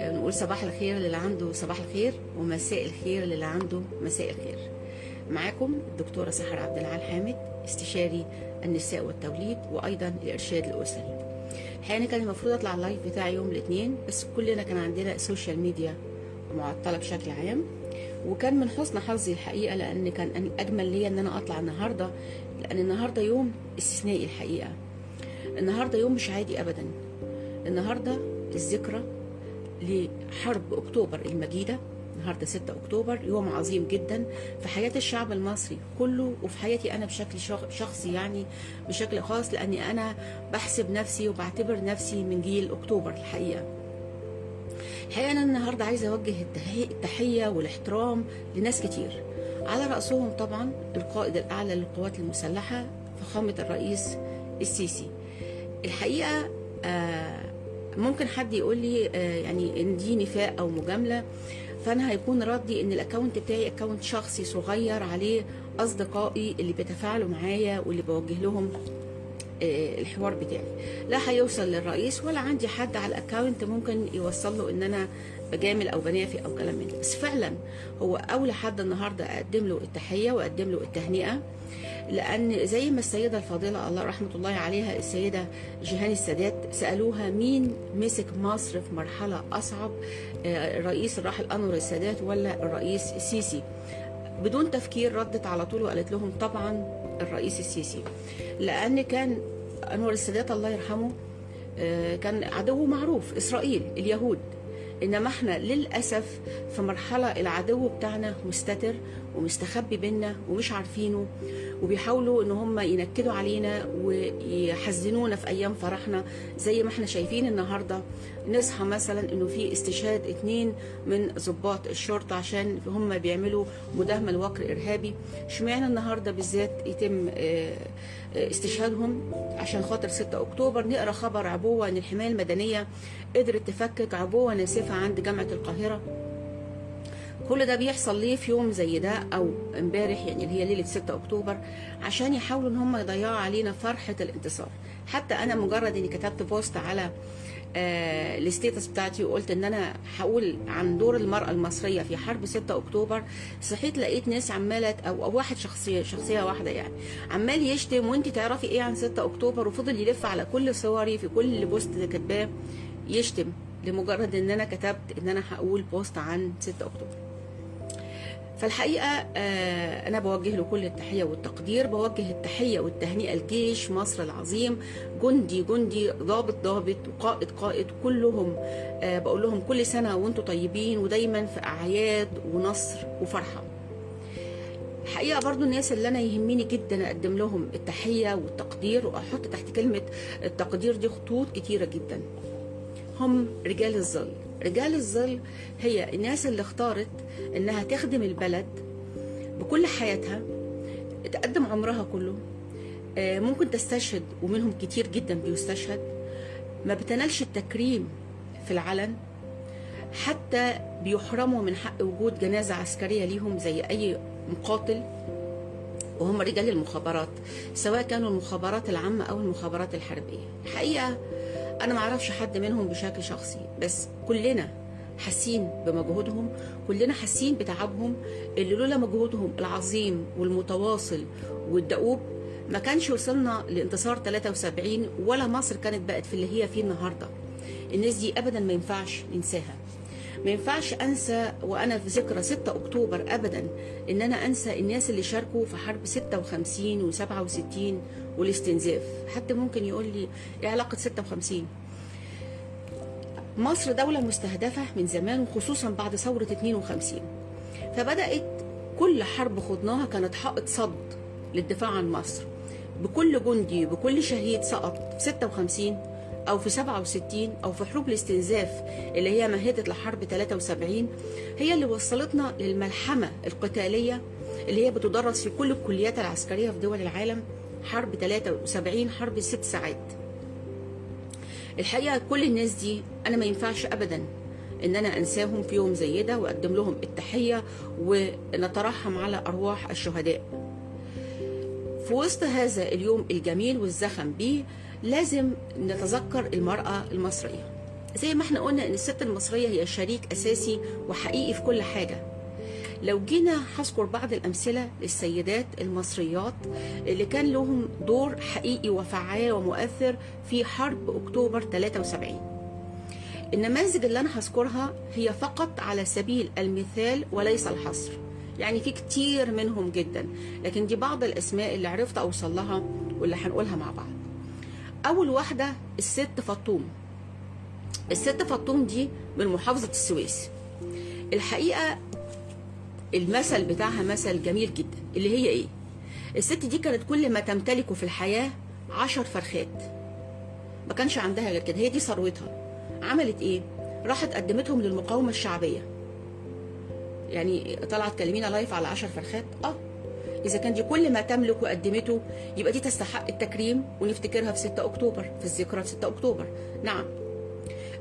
نقول صباح الخير للي عنده صباح الخير ومساء الخير للي عنده مساء الخير. معاكم الدكتورة سحر عبد العال حامد استشاري النساء والتوليد وأيضا الإرشاد الأسري الحقيقة كان المفروض أطلع ال live بتاعي يوم الاثنين بس كلنا كان عندنا social media معطلة بشكل عام. وكان من حسن حظي الحقيقة لأن كان أجمل ليا إن أنا أطلع النهاردة لأن النهاردة يوم استثنائي الحقيقة. النهاردة يوم مش عادي أبدا. النهاردة الذكرى لحرب أكتوبر المجيدة النهارده 6 أكتوبر يوم عظيم جدا في حياة الشعب المصري كله وفي حياتي أنا بشكل شخصي يعني بشكل خاص لأني أنا بحسب نفسي وبعتبر نفسي من جيل أكتوبر الحقيقة. الحقيقة أنا النهارده عايزة أوجه التحية والاحترام لناس كتير. على رأسهم طبعا القائد الأعلى للقوات المسلحة فخامة الرئيس السيسي. الحقيقة آه ممكن حد يقول لي يعني إن دي نفاق أو مجاملة فأنا هيكون ردي إن ال account بتاعي account شخصي صغير عليه أصدقائي اللي بيتفاعلوا معايا واللي بوجه لهم الحوار بتاعي. لا هيوصل للرئيس ولا عندي حد على ال account ممكن يوصل له إن أنا بجامل أو بنافق أو كلام من ده. بس فعلا هو أول حد النهارده أقدم له التحية وأقدم له التهنئة. لأن زي ما السيدة الفاضلة الله رحمة الله عليها السيدة جيهان السادات سألوها مين مسك مصر في مرحلة أصعب الرئيس الراحل أنور السادات ولا الرئيس السيسي؟ بدون تفكير ردت على طول وقالت لهم طبعا الرئيس السيسي. لأن كان أنور السادات الله يرحمه كان عدو معروف إسرائيل اليهود. إنما إحنا للأسف في مرحلة العدو بتاعنا مستتر ومستخبي بينا ومش عارفينه وبيحاولوا إن هم ينكدوا علينا ويحزنونا في أيام فرحنا زي ما إحنا شايفين النهارده. نصحى مثلا إنه في استشهاد اتنين من ضباط الشرطة عشان هم بيعملوا مداهمة لوقر إرهابي. اشمعنى النهارده بالذات يتم استشهادهم؟ عشان خاطر 6 أكتوبر نقرأ خبر عبوة ان الحماية المدنية. قدرت تفكك عبوة ناسفة عند جامعة القاهرة. كل ده بيحصل ليه في يوم زي ده أو امبارح يعني اللي هي ليلة 6 أكتوبر عشان يحاولوا إن هم يضيعوا علينا فرحة الانتصار. حتى أنا مجرد إني كتبت post على آه ال status بتاعتي وقلت إن أنا هقول عن دور المرأة المصرية في حرب 6 أكتوبر صحيت لقيت ناس عمالة أو, أو واحد شخصية شخصية واحدة يعني عمال يشتم وأنت تعرفي إيه عن 6 أكتوبر؟ وفضل يلف على كل صوري في كل post كاتباه يشتم لمجرد إن أنا كتبت إن أنا هقول بوست عن 6 أكتوبر. فالحقيقة آه أنا بوجه له كل التحية والتقدير. بوجه التحية والتهنئة لجيش مصر العظيم. جندي جندي ضابط ضابط وقائد قائد كلهم آه بقول لهم كل سنة وأنتم طيبين ودايما في أعياد ونصر وفرحة. الحقيقة برضو الناس اللي أنا يهمني جدا أقدم لهم التحية والتقدير وأحط تحت كلمة التقدير دي خطوط كتيرة جدا. هم رجال الظل. رجال الظل هي الناس اللي اختارت إنها تخدم البلد بكل حياتها تقدم عمرها كله ممكن تستشهد ومنهم كتير جدا بيستشهد. ما بتنالش التكريم في العلن حتى بيحرموا من حق وجود جنازة عسكرية ليهم زي أي مقاتل. وهم رجال المخابرات سواء كانوا المخابرات العامة أو المخابرات الحربية. الحقيقة أنا ما أعرفش حد منهم بشكل شخصي بس كلنا حاسين بمجهودهم كلنا حاسين بتعبهم اللي لولا مجهودهم العظيم والمتواصل والدؤوب ما كانش وصلنا لانتصار 73 ولا مصر كانت بقت في اللي هي فيه النهارده. الناس دي ابدا ما ينفعش ننساها. ما ينفعش أنسى وأنا في ذكرى 6 أكتوبر ابدا إن أنا أنسى الناس اللي شاركوا في حرب 56 و67 والاستنزاف. حد ممكن يقول لي إيه علاقة 56 مصر دولة مستهدفة من زمان وخصوصا بعد ثورة 52 فبدأت كل حرب خضناها كانت حائط صد للدفاع عن مصر. بكل جندي بكل شهيد سقط. في 56 أو في 67 أو في حروب الاستنزاف اللي هي مهدت لحرب 73 هي اللي وصلتنا للملحمة القتالية اللي هي بتدرس في كل الكليات العسكرية في دول العالم حرب 73 حرب ست ساعات. الحقيقة كل الناس دي أنا ما ينفعش أبدا إن أنا أنساهم في يوم زي ده وأقدم لهم التحية ونترحم على أرواح الشهداء. في وسط هذا اليوم الجميل والزخم بيه لازم نتذكر المرأة المصرية. زي ما إحنا قلنا إن الست المصرية هي شريك أساسي وحقيقي في كل حاجة. لو جينا هذكر بعض الأمثلة للسيدات المصريات اللي كان لهم دور حقيقي وفعال ومؤثر في حرب أكتوبر 73 النماذج اللي أنا هذكرها هي فقط على سبيل المثال وليس الحصر. يعني في كتير منهم جدا. لكن دي بعض الأسماء اللي عرفت أوصل لها واللي هنقولها مع بعض. أول واحدة الست فطوم. الست فطوم دي من محافظة السويس. الحقيقة المثل بتاعها مثل جميل جدا. اللي هي إيه؟ الست دي كانت كل ما تمتلكه في الحياة عشر فرخات. ما كانش عندها غير كده. هي دي ثروتها. عملت إيه؟ راحت قدمتهم للمقاومة الشعبية. يعني طلعت كلمينا لايف على عشر فرخات؟ آه. إذا كان دي كل ما تملك وقدمته يبقى دي تستحق التكريم ونفتكرها في 6 أكتوبر في الذكرى في 6 أكتوبر. نعم.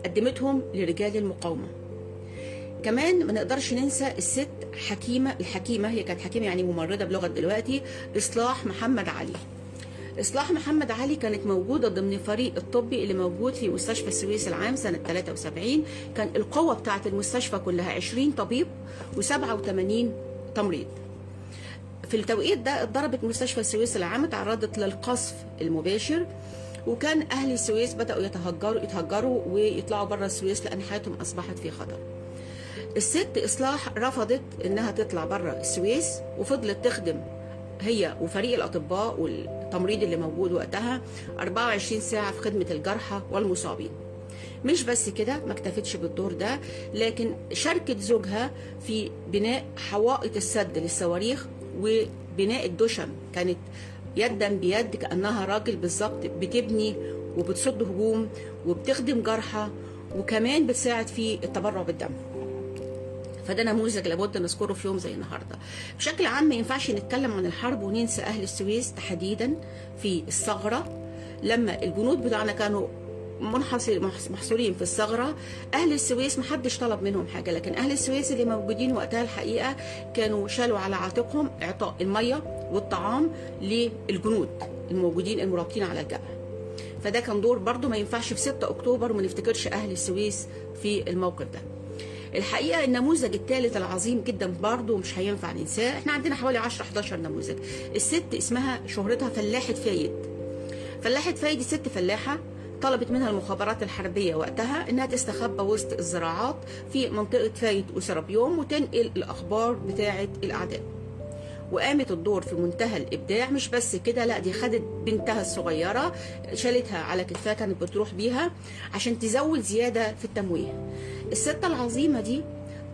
قدمتهم لرجال المقاومة. كمان ما نقدرش ننسى الست حكيمة الحكيمة هي كانت حكيمة يعني ممرضة بلغة دلوقتي إصلاح محمد علي. إصلاح محمد علي كانت موجودة ضمن فريق الطبي اللي موجود في مستشفى السويس العام سنة 73 كان القوة بتاعة المستشفى كلها 20 طبيب و87 تمريض. في التوقيت ده اتضربت مستشفى السويس العام تعرضت للقصف المباشر وكان أهل السويس بدأوا يتهجروا يتهجروا ويطلعوا بره السويس لأن حياتهم أصبحت في خطر. الست إصلاح رفضت إنها تطلع بره السويس وفضلت تخدم هي وفريق الأطباء والتمريض اللي موجود وقتها 24 ساعة في خدمة الجرحى والمصابين. مش بس كده ما اكتفتش بالدور ده لكن شاركت زوجها في بناء حوائط السد للصواريخ وبناء الدشم كانت يدا بيد كأنها راجل بالظبط بتبني وبتصد هجوم وبتخدم جرحى وكمان بتساعد في التبرع بالدم فده نموذج لابد نذكره في يوم زي النهارده. بشكل عام ما ينفعش نتكلم عن الحرب وننسى أهل السويس تحديدا في الثغرة لما الجنود بتاعنا كانوا منحصر محصورين في الثغرة. أهل السويس محدش طلب منهم حاجة لكن أهل السويس اللي موجودين وقتها الحقيقة كانوا شالوا على عاتقهم إعطاء المية والطعام للجنود الموجودين المرابطين على الجبهه فده كان دور برضه ما ينفعش في 6 أكتوبر وما نفتكرش أهل السويس في الموقف ده. الحقيقة النموذج الثالث العظيم جدا برضه مش هينفع ننساه. إحنا عندنا حوالي 10 11 نموذج. الست اسمها شهرتها فلاحة فايد. فلاحة فايد ست فلاحة. طلبت منها المخابرات الحربية وقتها إنها تستخبى وسط الزراعات في منطقة فايد وسرابيوم وتنقل الأخبار بتاعة الأعداء. وقامت الدور في منتهى الإبداع مش بس كده لا دي خدت بنتها الصغيرة شالتها على كتفها كانت بتروح بيها عشان تزود زيادة في التمويه. الست العظيمة دي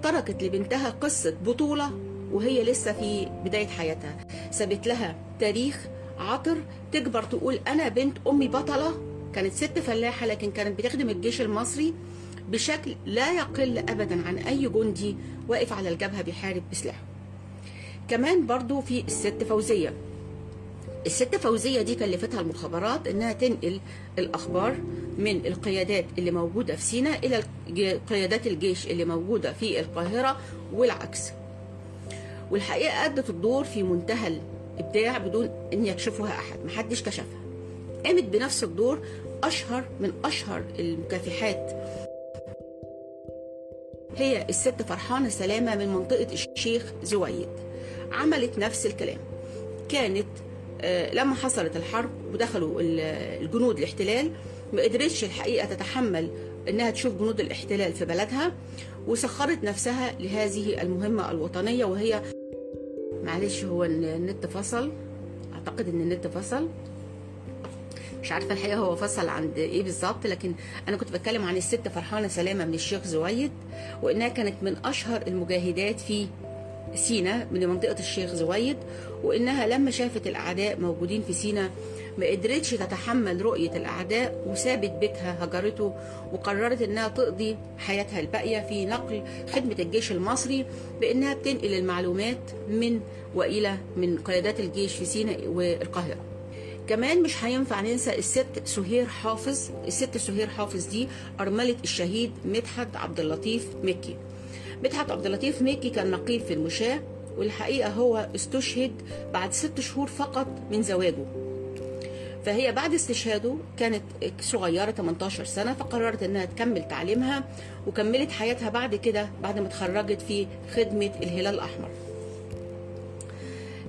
تركت لبنتها قصة بطولة وهي لسه في بداية حياتها. سابت لها تاريخ عطر تكبر تقول أنا بنت أمي بطلة كانت ست فلاحة لكن كانت بتخدم الجيش المصري بشكل لا يقل ابدا عن أي جندي واقف على الجبهة بيحارب بسلاحه. كمان برضو في الست فوزية. الست فوزية دي كلفتها المخابرات إنها تنقل الأخبار من القيادات اللي موجودة في سيناء إلى قيادات الجيش اللي موجودة في القاهرة والعكس. والحقيقة أدت الدور في منتهى الإبداع بدون أن يكشفها أحد محدش كشفها. قامت بنفس الدور أشهر من أشهر المكافحات. هي الست فرحانة سلامة من منطقة الشيخ زويد. عملت نفس الكلام. كانت لما حصلت الحرب ودخلوا الجنود الاحتلال ما قدرتش الحقيقة تتحمل إنها تشوف جنود الاحتلال في بلدها وسخرت نفسها لهذه المهمة الوطنية وهي معلش هو النت فصل؟ أعتقد إن النت فصل. مش عارفة الحقيقة هو فصل عند إيه بالظبط لكن أنا كنت بتكلم عن الست فرحانة سلامة من الشيخ زويد وإنها كانت من أشهر المجاهدات في سينا من منطقة الشيخ زويد وإنها لما شافت الأعداء موجودين في سينا ما قدرتش تتحمل رؤية الأعداء وسابت بيتها هجرته وقررت إنها تقضي حياتها الباقية في نقل خدمة الجيش المصري بإنها بتنقل المعلومات من وإلى من قيادات الجيش في سيناء والقاهرة. كمان مش هينفع ننسى الست سهير حافظ الست سهير حافظ دي أرملة الشهيد مدحت عبد اللطيف مكي. مدحت عبد اللطيف مكي كان نقيب في المشاة والحقيقة هو استشهد بعد ست شهور فقط من زواجه. فهي بعد استشهاده كانت صغيرة 18 سنة فقررت إنها تكمل تعليمها وكملت حياتها بعد كده بعد ما اتخرجت في خدمة الهلال الأحمر.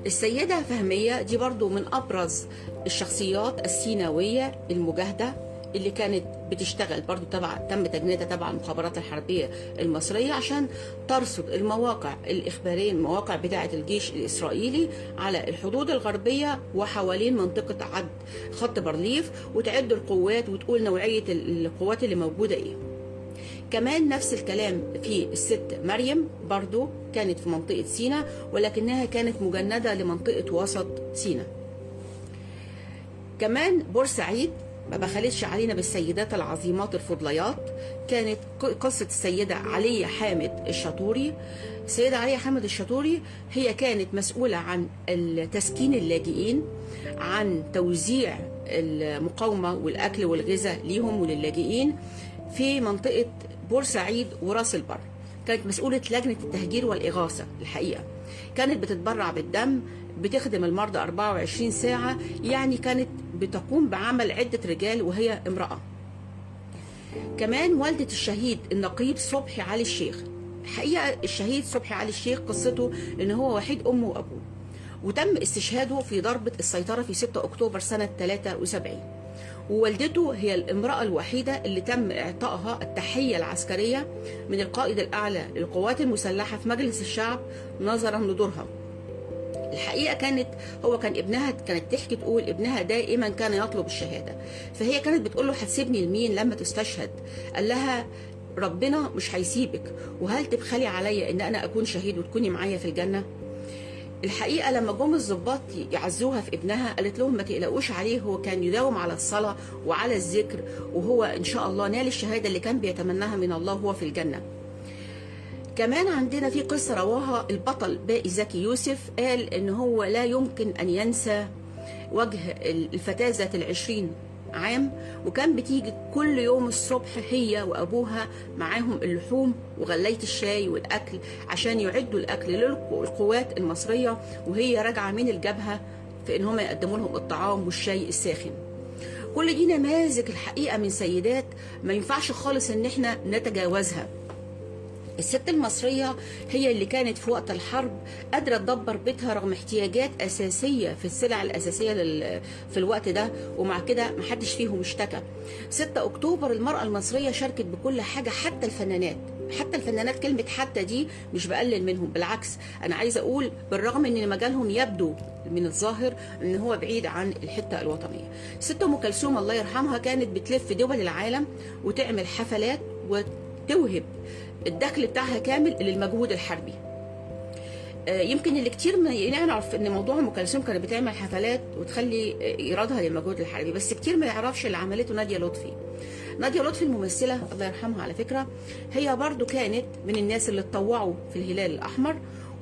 السيدة فهمية دي برضو من أبرز الشخصيات السيناوية المجاهدة اللي كانت بتشتغل برضو تبع تم تجنيدها تبع المخابرات الحربية المصرية عشان ترصد المواقع الإخبارية المواقع بتاعة الجيش الإسرائيلي على الحدود الغربية وحوالين منطقة عد خط بارليف وتعد القوات وتقول نوعية القوات اللي موجودة إيه. كمان نفس الكلام في الست مريم برضو كانت في منطقة سينا ولكنها كانت مجندة لمنطقة وسط سينا. كمان بورسعيد ما بخلتش علينا بالسيدات العظيمات الفضليات. كانت قصة السيدة علية حامد الشاطوري. السيدة علية حامد الشاطوري هي كانت مسؤولة عن تسكين اللاجئين عن توزيع المقاومة والأكل والغذاء ليهم وللاجئين في منطقة بورسعيد وراس البر. كانت مسؤولة لجنة التهجير والإغاثة الحقيقة. كانت بتتبرع بالدم بتخدم المرضى 24 ساعة يعني كانت بتقوم بعمل عدة رجال وهي امرأة. كمان والدة الشهيد النقيب صبحي علي الشيخ. الحقيقة الشهيد صبحي علي الشيخ قصته إن هو وحيد أمه وأبوه. وتم استشهاده في ضربة السيطرة في 6 أكتوبر سنة 73 ووالدته هي الامرأة الوحيدة اللي تم إعطائها التحية العسكرية من القائد الأعلى للقوات المسلحة في مجلس الشعب نظرا لدورها. الحقيقة كانت هو كان ابنها كانت تحكي تقول ابنها دائما كان يطلب الشهادة. فهي كانت بتقول له هتسيبني لمين لما تستشهد؟ قال لها ربنا مش هيسيبك. وهل تبخلي عليا إن أنا أكون شهيد وتكوني معايا في الجنة؟ الحقيقة لما جم الظباط يعزوها في ابنها قالت لهم ما تقلقوش عليه هو كان يداوم على الصلاة وعلى الذكر وهو إن شاء الله نال الشهادة اللي كان بيتمناها من الله وهو في الجنة. كمان عندنا في قصة رواها البطل باقي زكي يوسف قال إن هو لا يمكن أن ينسى وجه الفتاة ذات العشرين. عام وكان بتيجي كل يوم الصبح هي وأبوها معاهم اللحوم وغلية الشاي والأكل عشان يعدوا الأكل للقوات المصرية وهي راجعة من الجبهة في إن هم يقدموا لهم الطعام والشاي الساخن. كل دي نماذج الحقيقة من سيدات ما ينفعش خالص إن إحنا نتجاوزها. الست المصرية هي اللي كانت في وقت الحرب قادرة تدبر بيتها رغم احتياجات أساسية في السلع الأساسية في الوقت ده ومع كده محدش فيهم اشتكى. 6 أكتوبر المرأة المصرية شاركت بكل حاجة حتى الفنانات. حتى الفنانات كلمة حتى دي مش بقلل منهم بالعكس. أنا عايزة أقول بالرغم أن مجالهم يبدو من الظاهر أن هو بعيد عن الحتة الوطنية. ست أم كلثوم الله يرحمها كانت بتلف دول العالم وتعمل حفلات وتوهب. الدخل بتاعها كامل للمجهود الحربي. يمكن اللي كتير ما يعرف إن موضوع أم كلثوم كانت بتعمل حفلات وتخلي إيرادها للمجهود الحربي بس كتير ما يعرفش اللي عملته نادية لطفي. نادية لطفي الممثلة الله يرحمها على فكرة هي برضو كانت من الناس اللي اتطوعوا في الهلال الأحمر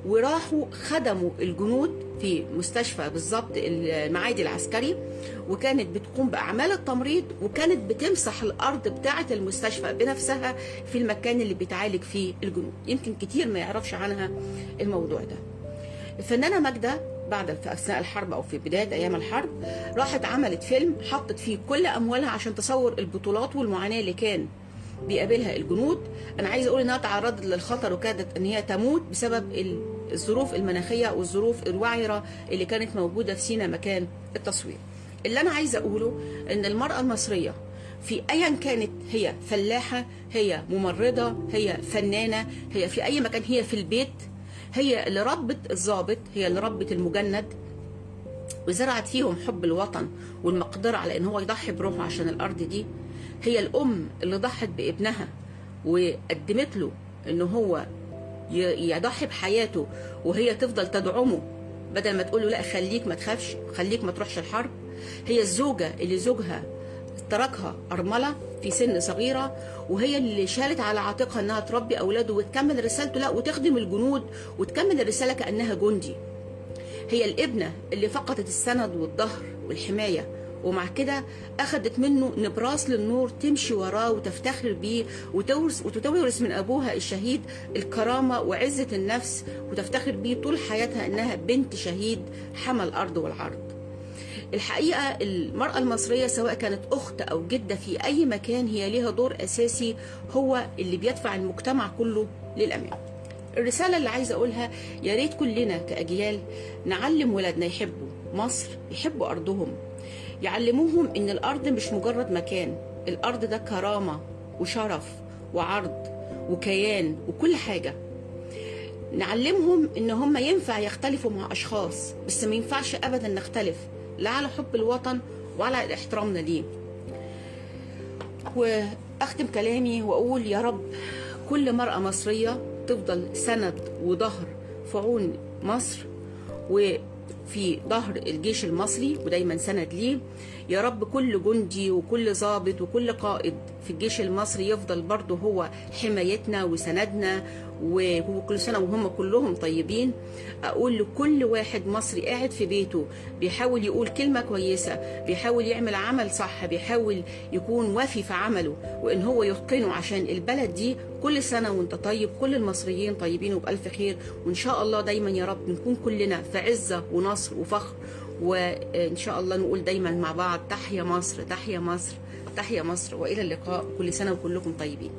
وراحوا خدموا الجنود في مستشفى بالظبط المعادي العسكري وكانت بتقوم بأعمال التمريض وكانت بتمسح الأرض بتاعة المستشفى بنفسها في المكان اللي بيتعالج فيه الجنود. يمكن كتير ما يعرفش عنها الموضوع ده. الفنانة ماجدة بعد في أثناء الحرب أو في بداية أيام الحرب راحت عملت فيلم حطت فيه كل أموالها عشان تصور البطولات والمعاناة اللي كان بيقابلها الجنود. أنا عايزة أقول إنها تعرضت للخطر وكادت إن هي تموت بسبب الظروف المناخية والظروف الوعرة اللي كانت موجودة في سينا مكان التصوير. اللي أنا عايزة أقوله إن المرأة المصرية في ايا كانت هي فلاحة هي ممرضة هي فنانة هي في أي مكان هي في البيت هي اللي ربت الضابط هي اللي ربت المجند وزرعت فيهم حب الوطن والمقدرة على إن هو يضحي بروحه عشان الأرض دي. هي الأم اللي ضحت بابنها وقدمت له إن هو يضحي بحياته وهي تفضل تدعمه بدل ما تقول له لا خليك ما تخافش خليك ما تروحش الحرب. هي الزوجة اللي زوجها تركها أرملة في سن صغيرة وهي اللي شالت على عاتقها إنها تربي أولاده وتكمل رسالته لا وتخدم الجنود وتكمل الرسالة كأنها جندي. هي الابنة اللي فقدت السند والظهر والحماية ومع كده أخدت منه نبراس للنور تمشي وراه وتفتخر بيه وتورث وتتورث من أبوها الشهيد الكرامة وعزة النفس وتفتخر بيه طول حياتها إنها بنت شهيد حمى الأرض والعرض. الحقيقة المرأة المصرية سواء كانت أخت أو جدة في أي مكان هي ليها دور أساسي هو اللي بيدفع المجتمع كله للأمام الرسالة اللي عايزة أقولها يا ريت كلنا كأجيال نعلم ولادنا يحبوا مصر يحبوا أرضهم يعلموهم إن الأرض مش مجرد مكان. الأرض ده كرامة وشرف وعرض وكيان وكل حاجة. نعلمهم إن هم ينفع يختلفوا مع أشخاص بس ما ينفعش ابدا نختلف لا على حب الوطن ولا احترامنا ليه. وأختم كلامي وأقول يا رب كل مرأة مصرية تفضل سند وظهر في عون مصر وفي ظهر الجيش المصري ودايما سند ليه. يا رب كل جندي وكل ضابط وكل قائد في الجيش المصري يفضل برضه هو حمايتنا وسندنا وكل سنة وهم كلهم طيبين. أقول لكل واحد مصري قاعد في بيته بيحاول يقول كلمة كويسة بيحاول يعمل عمل صح بيحاول يكون وافي في عمله وإن هو يتقنه عشان البلد دي كل سنة وأنت طيب كل المصريين طيبين وبألف خير. وإن شاء الله دايما يا رب نكون كلنا في عزة ونصر وفخر وإن شاء الله نقول دايما مع بعض تحيا مصر تحيا مصر تحيا مصر وإلى اللقاء. كل سنة وكلكم طيبين.